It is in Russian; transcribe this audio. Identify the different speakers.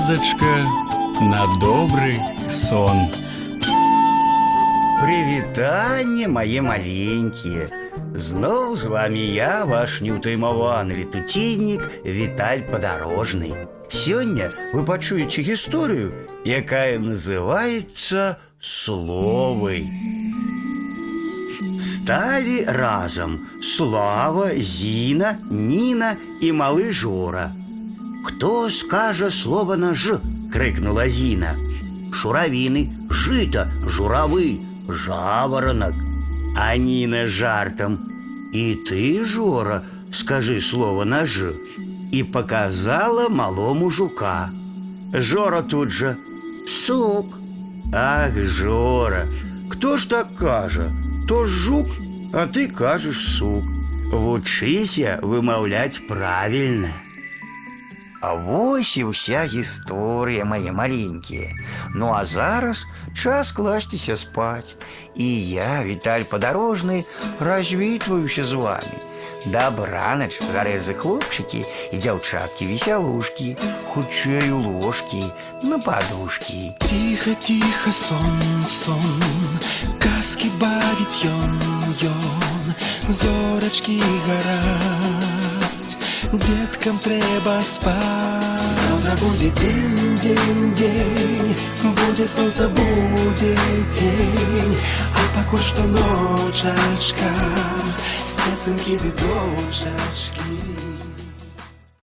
Speaker 1: казачка на добрый сон.
Speaker 2: Прывітанне мае маленькія. Зноў з вами я, ваш неўтаймаваны летуціннік Віталь падарожны. Сёння вы пачуеце гісторыю, якая называецца словы. Сталі разам Слава, Зіна, Ніна і малы Жора. Хто скажа слова на ж? крыкнула Зіна. Шуравіны, жыта, журавы, жаворонок. А Ніна жартам. І ты, Жора, скажи слово на ж. І показала малому жука. Жора тут же. Сук. Ах, Жора, кто ж так кажа? То ж жук, а ты кажаш сук. Вучыся вымаўляць правільна.
Speaker 3: А вось і ўся гісторыя мае маленькія. Ну а зараз час класціся спаць. І я, Віталь падарожны, развітваюся з вами. Дабранач, гарэзы хлопчыкі і дзяўчаткі весялушкі, хутчэй у ложкі, на падушкі.
Speaker 4: Тихо, тихо, сон, сон, казки бавить ён, ён, зорочки гарать, деткам треба спать. Завтра будет день, день, день, будет солнце, будет день, а покуль что ночечка, специнки дочечки.